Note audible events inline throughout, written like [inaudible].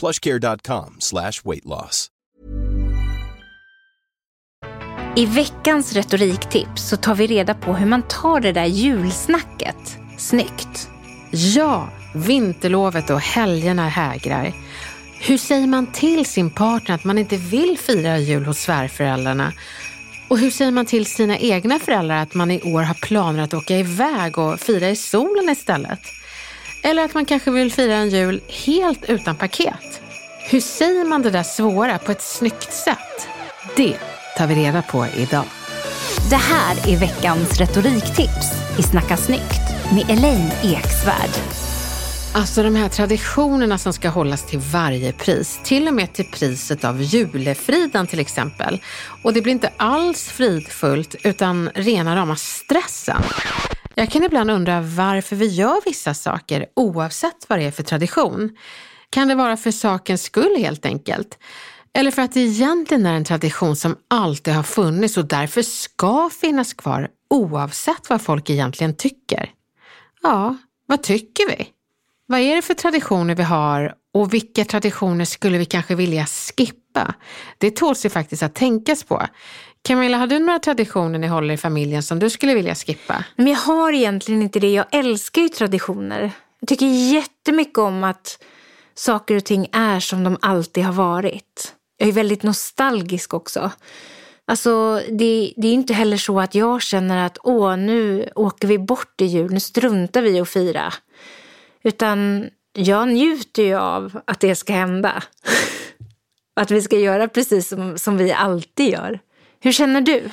plushcare.com slash weight loss. I veckans retoriktips så tar vi reda på hur man tar det där julsnacket snyggt. Ja, vinterlovet och helgerna hägrar. Hur säger man till sin partner att man inte vill fira jul hos svärföräldrarna? Och hur säger man till sina egna föräldrar att man i år har planer att åka iväg och fira i solen istället? Eller att man kanske vill fira en jul helt utan paket? Hur säger man det där svåra på ett snyggt sätt? Det tar vi reda på idag. Det här är veckans retoriktips i Snacka snyggt med Elaine Eksvärd. Alltså de här traditionerna som ska hållas till varje pris, till och med till priset av julefriden till exempel. Och det blir inte alls fridfullt utan rena rama stressen. Jag kan ibland undra varför vi gör vissa saker oavsett vad det är för tradition. Kan det vara för sakens skull helt enkelt? Eller för att det egentligen är en tradition som alltid har funnits och därför ska finnas kvar oavsett vad folk egentligen tycker? Ja, vad tycker vi? Vad är det för traditioner vi har och vilka traditioner skulle vi kanske vilja skippa? Det tåls ju faktiskt att tänkas på. Camilla, har du några traditioner ni håller i familjen som du skulle vilja skippa? Men jag har egentligen inte det. Jag älskar ju traditioner. Jag tycker jättemycket om att saker och ting är som de alltid har varit. Jag är väldigt nostalgisk också. Alltså, det, det är inte heller så att jag känner att åh, nu åker vi bort i jul, nu struntar vi att fira. Utan jag njuter ju av att det ska hända. [laughs] att vi ska göra precis som, som vi alltid gör. Hur känner du?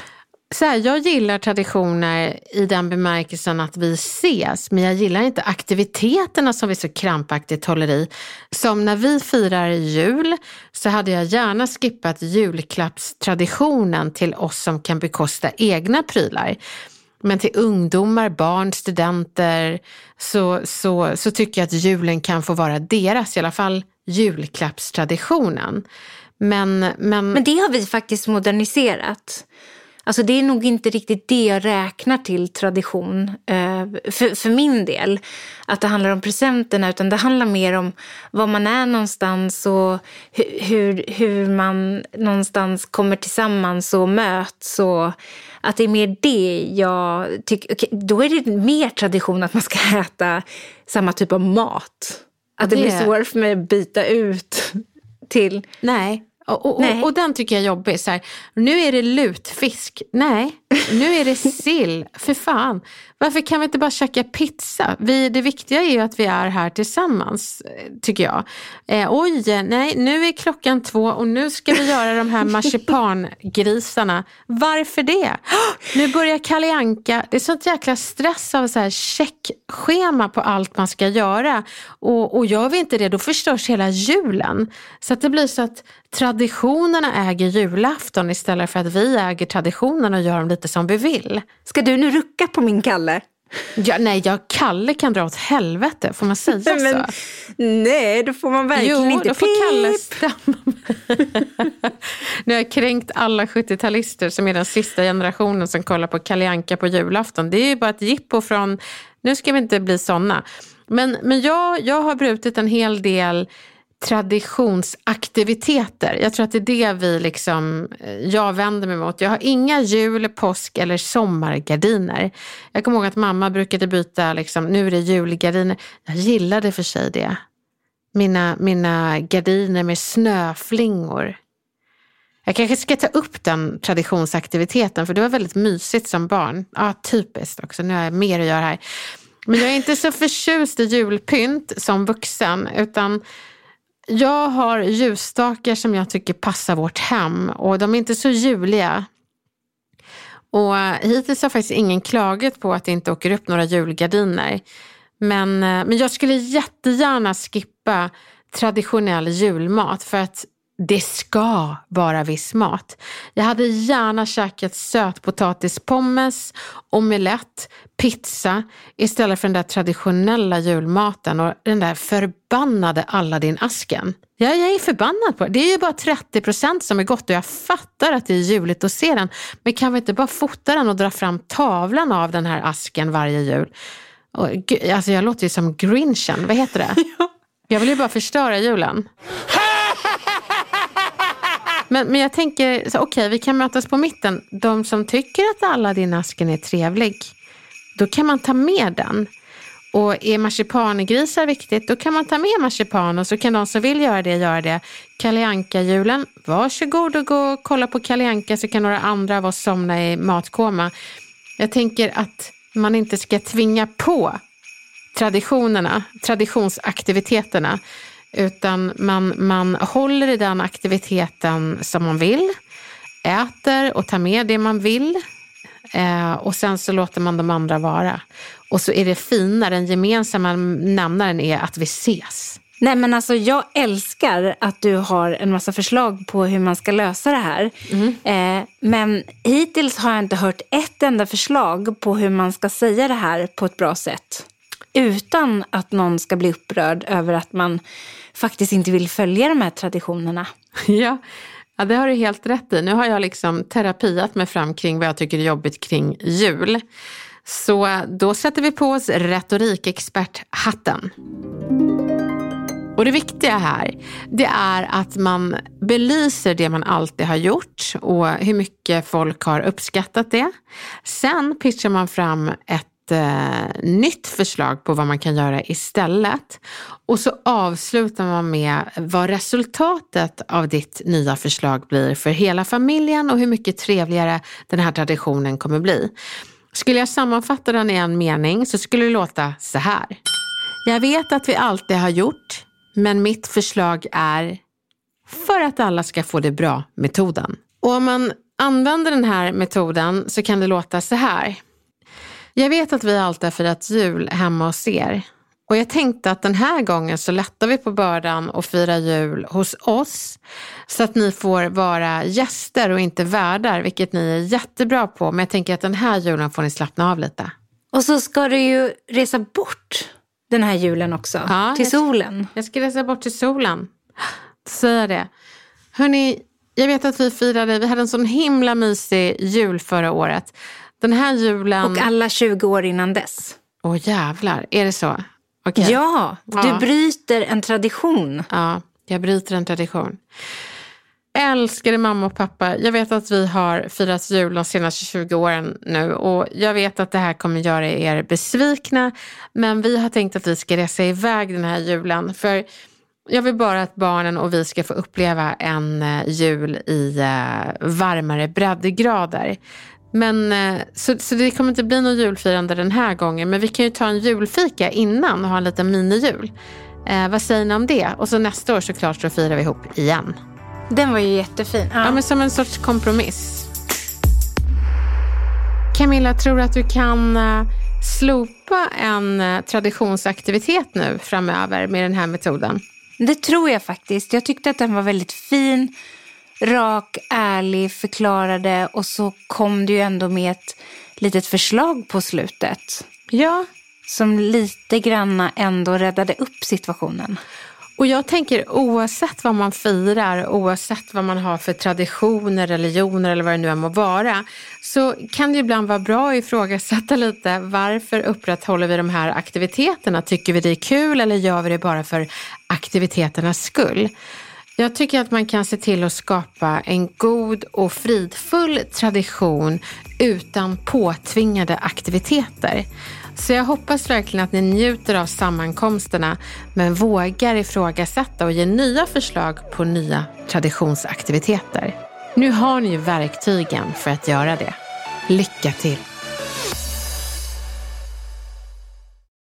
Så här, jag gillar traditioner i den bemärkelsen att vi ses, men jag gillar inte aktiviteterna som vi så krampaktigt håller i. Som när vi firar jul så hade jag gärna skippat julklappstraditionen till oss som kan bekosta egna prylar. Men till ungdomar, barn, studenter så, så, så tycker jag att julen kan få vara deras, i alla fall julklappstraditionen. Men, men... men det har vi faktiskt moderniserat. Alltså det är nog inte riktigt det jag räknar till tradition eh, för, för, min del. Att det handlar om presenterna utan det handlar mer om var man är någonstans och hur, hur man någonstans kommer tillsammans och möts. Och att det är mer det jag tycker. Okay, då är det mer tradition att man ska äta samma typ av mat. Att det, det blir svårt för mig att byta ut till... Nej, och, och, och, och, den tycker jag är jobbig. Så här, nu är det lutfisk. Nej, nu är det sill. För fan. Varför kan vi inte bara käka pizza? Vi, det viktiga är ju att vi är här tillsammans, tycker jag. Eh, oj, nej, nu är klockan två och nu ska vi göra de här marsipangrisarna. Varför det? Nu börjar Kalle Anka. Det är sånt jäkla stress av så här checkschema på allt man ska göra. Och, och gör vi inte det, då förstörs hela julen. Så att det blir så att traditionerna äger julafton istället för att vi äger traditionerna och gör dem lite som vi vill. Ska du nu rucka på min Kalle? Ja, nej, jag, Kalle kan dra åt helvete, får man säga så? Men, nej, då får man verkligen jo, inte. Jo, då får Kalle stämma. [laughs] nu har jag kränkt alla 70-talister som är den sista generationen som kollar på Kalle Anka på julafton. Det är ju bara ett jippo från, nu ska vi inte bli sådana. Men, men jag, jag har brutit en hel del traditionsaktiviteter. Jag tror att det är det vi liksom, eh, jag vänder mig mot. Jag har inga jul, påsk eller sommargardiner. Jag kommer ihåg att mamma brukade byta, liksom, nu är det julgardiner. Jag gillade för sig det. Mina, mina gardiner med snöflingor. Jag kanske ska ta upp den traditionsaktiviteten för det var väldigt mysigt som barn. Ja, typiskt också, nu har jag mer att göra här. Men jag är inte så förtjust i julpynt som vuxen utan jag har ljusstakar som jag tycker passar vårt hem och de är inte så juliga. Och eh, hittills har faktiskt ingen klagat på att det inte åker upp några julgardiner. Men, eh, men jag skulle jättegärna skippa traditionell julmat för att det ska vara viss mat. Jag hade gärna käkat sötpotatispommes, omelett, pizza istället för den där traditionella julmaten och den där förbannade Aladdin-asken. Ja, jag är förbannad på det. Det är ju bara 30 procent som är gott och jag fattar att det är juligt att se den. Men kan vi inte bara fota den och dra fram tavlan av den här asken varje jul? Och, alltså jag låter ju som grinchen, vad heter det? [laughs] Jag vill ju bara förstöra julen. Men, men jag tänker, okej okay, vi kan mötas på mitten. De som tycker att Aladdin-asken är trevlig, då kan man ta med den. Och är marsipangrisar viktigt, då kan man ta med marsipan och så kan de som vill göra det göra det. Kalle Anka-julen, varsågod och gå och kolla på Kalle Anka så kan några andra av oss somna i matkoma. Jag tänker att man inte ska tvinga på traditionerna, traditionsaktiviteterna utan man, man håller i den aktiviteten som man vill, äter och tar med det man vill eh, och sen så låter man de andra vara. Och så är det fina, den gemensamma nämnaren är att vi ses. Nej men alltså jag älskar att du har en massa förslag på hur man ska lösa det här. Mm. Eh, men hittills har jag inte hört ett enda förslag på hur man ska säga det här på ett bra sätt. Utan att någon ska bli upprörd över att man faktiskt inte vill följa de här traditionerna. Ja, ja det har du helt rätt i. Nu har jag liksom terapiat mig fram kring vad jag tycker är jobbigt kring jul. Så eh, då sätter vi på oss retorikexperthatten. Och det viktiga här, det är att man belyser det man alltid har gjort och hur mycket folk har uppskattat det. Sen pitchar man fram ett eh, nytt förslag på vad man kan göra istället. Och så avslutar man med vad resultatet av ditt nya förslag blir för hela familjen och hur mycket trevligare den här traditionen kommer bli. Skulle jag sammanfatta den i en mening så skulle det låta så här. Jag vet att vi alltid har gjort, men mitt förslag är för att alla ska få det bra-metoden. Och om man använder den här metoden så kan det låta så här. Jag vet att vi alltid har firat jul hemma hos er. Och jag tänkte att den här gången så lättar vi på bördan och firar jul hos oss. Så att ni får vara gäster och inte värdar, vilket ni är jättebra på. Men jag tänker att den här julen får ni slappna av lite. Och så ska du ju resa bort den här julen också, ja, till solen. Jag ska, jag ska resa bort till solen. Säga det. Hörni, jag vet att vi firade, vi hade en sån himla mysig jul förra året. Den här julen... Och alla 20 år innan dess. Åh oh, jävlar, är det så? Okay. Ja, du ja. bryter en tradition. Ja, jag bryter en tradition. Älskade mamma och pappa, jag vet att vi har firat jul de senaste 20 åren nu och jag vet att det här kommer göra er besvikna. Men vi har tänkt att vi ska resa iväg den här julen. För jag vill bara att barnen och vi ska få uppleva en eh, jul i eh, varmare breddgrader. Men, eh, så, så det kommer inte bli något julfirande den här gången. Men vi kan ju ta en julfika innan och ha en liten minijul. Eh, vad säger ni om det? Och så nästa år såklart så firar vi ihop igen. Den var ju jättefin. Ja, ja men som en sorts kompromiss. Camilla, tror du att du kan eh, slopa en eh, traditionsaktivitet nu framöver med den här metoden? Det tror jag faktiskt. Jag tyckte att den var väldigt fin rak, ärlig, förklarade och så kom det ju ändå med ett litet förslag på slutet. Ja. Som lite granna ändå räddade upp situationen. Och jag tänker oavsett vad man firar, oavsett vad man har för traditioner, religioner eller vad det nu än må vara, så kan det ibland vara bra att ifrågasätta lite varför upprätthåller vi de här aktiviteterna? Tycker vi det är kul eller gör vi det bara för aktiviteternas skull? Jag tycker att man kan se till att skapa en god och fridfull tradition utan påtvingade aktiviteter. Så jag hoppas verkligen att ni njuter av sammankomsterna men vågar ifrågasätta och ge nya förslag på nya traditionsaktiviteter. Nu har ni ju verktygen för att göra det. Lycka till!